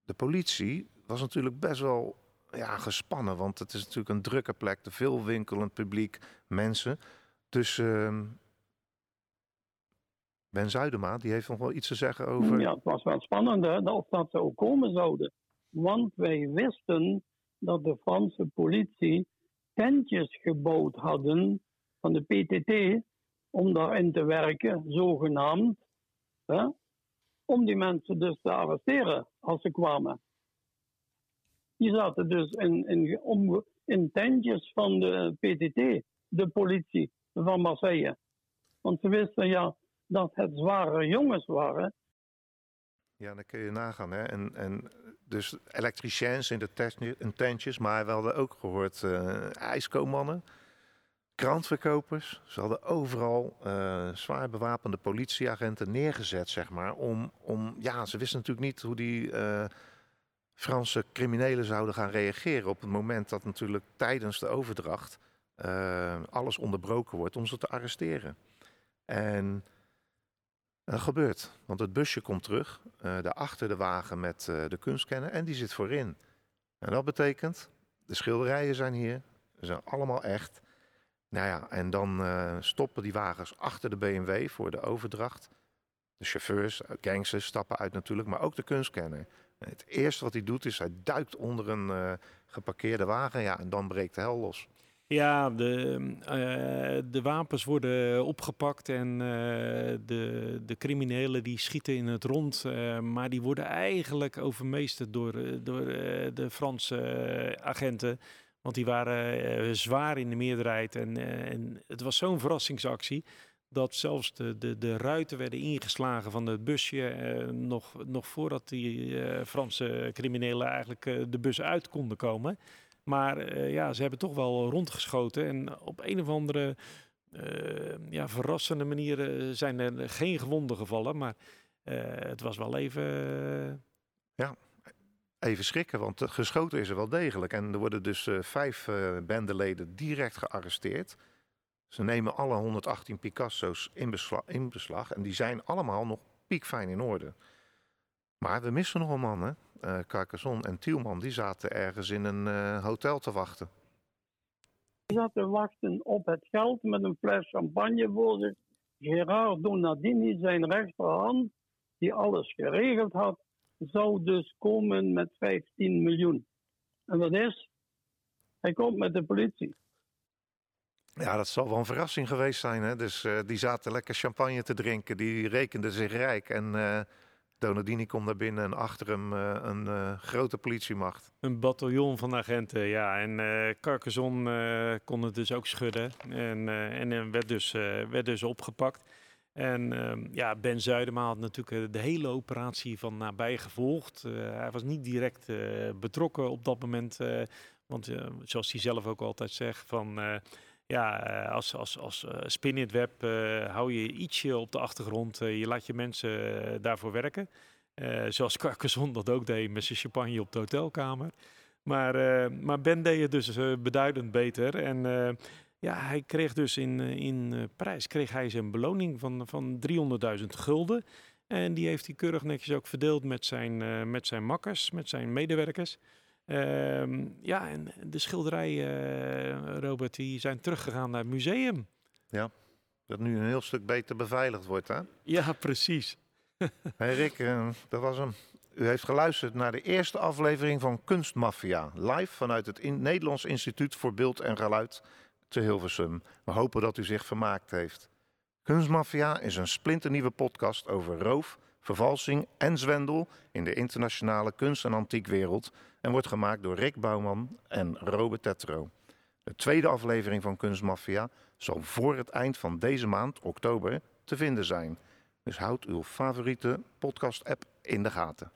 Speaker 1: de politie was natuurlijk best wel ja, gespannen, want het is natuurlijk een drukke plek, te veel winkelend publiek, mensen. Dus um, Ben Zuidema, die heeft nog wel iets te zeggen over...
Speaker 3: Ja, het was wel spannend hè, of dat ze komen zouden. Want wij wisten dat de Franse politie tentjes gebouwd hadden van de PTT om daarin te werken, zogenaamd, hè, om die mensen dus te arresteren als ze kwamen. Die zaten dus in, in, om, in tentjes van de PTT, de politie van Marseille. Want ze wisten ja dat het zware jongens waren.
Speaker 1: Ja, dan kun je nagaan. Hè? En, en dus elektriciëns in de tentjes, maar we hadden ook gehoord uh, krantverkopers. Ze hadden overal uh, zwaar bewapende politieagenten neergezet, zeg maar. Om, om, ja, ze wisten natuurlijk niet hoe die uh, Franse criminelen zouden gaan reageren op het moment dat natuurlijk tijdens de overdracht alles onderbroken wordt om ze te arresteren. En gebeurt, want het busje komt terug, uh, daarachter de wagen met uh, de kunstkenner en die zit voorin. En dat betekent, de schilderijen zijn hier, ze zijn allemaal echt. Nou ja, en dan stoppen die wagens achter de BMW voor de overdracht. De chauffeurs, gangsters stappen uit natuurlijk, maar ook de kunstkenner. En het eerste wat hij doet is, hij duikt onder een geparkeerde wagen ja, en dan breekt de hel los.
Speaker 2: Ja, de, uh, de wapens worden opgepakt en uh, de, de criminelen die schieten in het rond. Uh, maar die worden eigenlijk overmeesterd door, door de Franse agenten. Want die waren zwaar in de meerderheid. En, en het was zo'n verrassingsactie dat zelfs de, de, de ruiten werden ingeslagen van het busje. nog, nog voordat die Franse criminelen eigenlijk de bus uit konden komen. Maar uh, ja, ze hebben toch wel rondgeschoten. En op een of andere uh, ja, verrassende manier eh, zijn er geen gewonden gevallen. Maar het was wel even...
Speaker 1: Ja, even schrikken, want geschoten is er wel degelijk. En er worden dus vijf bendeleden direct gearresteerd. Ze nemen alle 118 Picasso's in beslag, in beslag. En die zijn allemaal nog piekfijn in orde. Maar we missen nog een man, hè? uh, Carcassonne en Tielman, die zaten ergens in een uh, hotel te wachten.
Speaker 3: Die zaten te wachten op het geld met een fles champagne voor zich. Gerard Donadini, zijn rechterhand, die alles geregeld had, zou dus komen met 15 miljoen. En dat is, hij komt met de politie.
Speaker 1: Ja, dat zal wel een verrassing geweest zijn. Hè? Dus uh, die zaten lekker champagne te drinken, die rekenden zich rijk. En Donadini komt daar binnen en achter hem uh, een uh, grote politiemacht.
Speaker 2: Een bataljon van agenten, ja. En uh, Carcassonne kon het dus ook schudden. En, en werd, dus, werd dus opgepakt. En ehm, ja, Ben Zuidema had natuurlijk de hele operatie van nabij gevolgd. hij was niet direct betrokken op dat moment. want zoals hij zelf ook altijd zegt, van ja, als, als, als uh, spin web uh, hou je ietsje op de achtergrond. Je laat je mensen daarvoor werken. zoals Carcassonne dat ook deed met zijn champagne op de hotelkamer. Maar, maar Ben deed het dus beduidend beter. En ja, hij kreeg dus in, in prijs kreeg hij zijn beloning van, van 300.000 gulden. En die heeft hij keurig netjes ook verdeeld met zijn, met zijn makkers, met zijn medewerkers. Ehm, ja, en de schilderijen, Robert, die zijn teruggegaan naar het museum.
Speaker 1: Ja, dat nu een heel stuk beter beveiligd wordt, hè?
Speaker 2: Ja, precies.
Speaker 1: hey Rick, uh, dat was hem. U heeft geluisterd naar de eerste aflevering van Kunstmafia, live vanuit het Nederlands Instituut voor Beeld en Geluid te Hilversum. We hopen dat u zich vermaakt heeft. Kunstmafia is een splinternieuwe podcast over roof, vervalsing en zwendel in de internationale kunst- en antiekwereld en wordt gemaakt door Rick Bouwman en Robert Tetro. De tweede aflevering van Kunstmafia zal voor het eind van deze maand, oktober, te vinden zijn. Dus houd uw favoriete podcast-app in de gaten.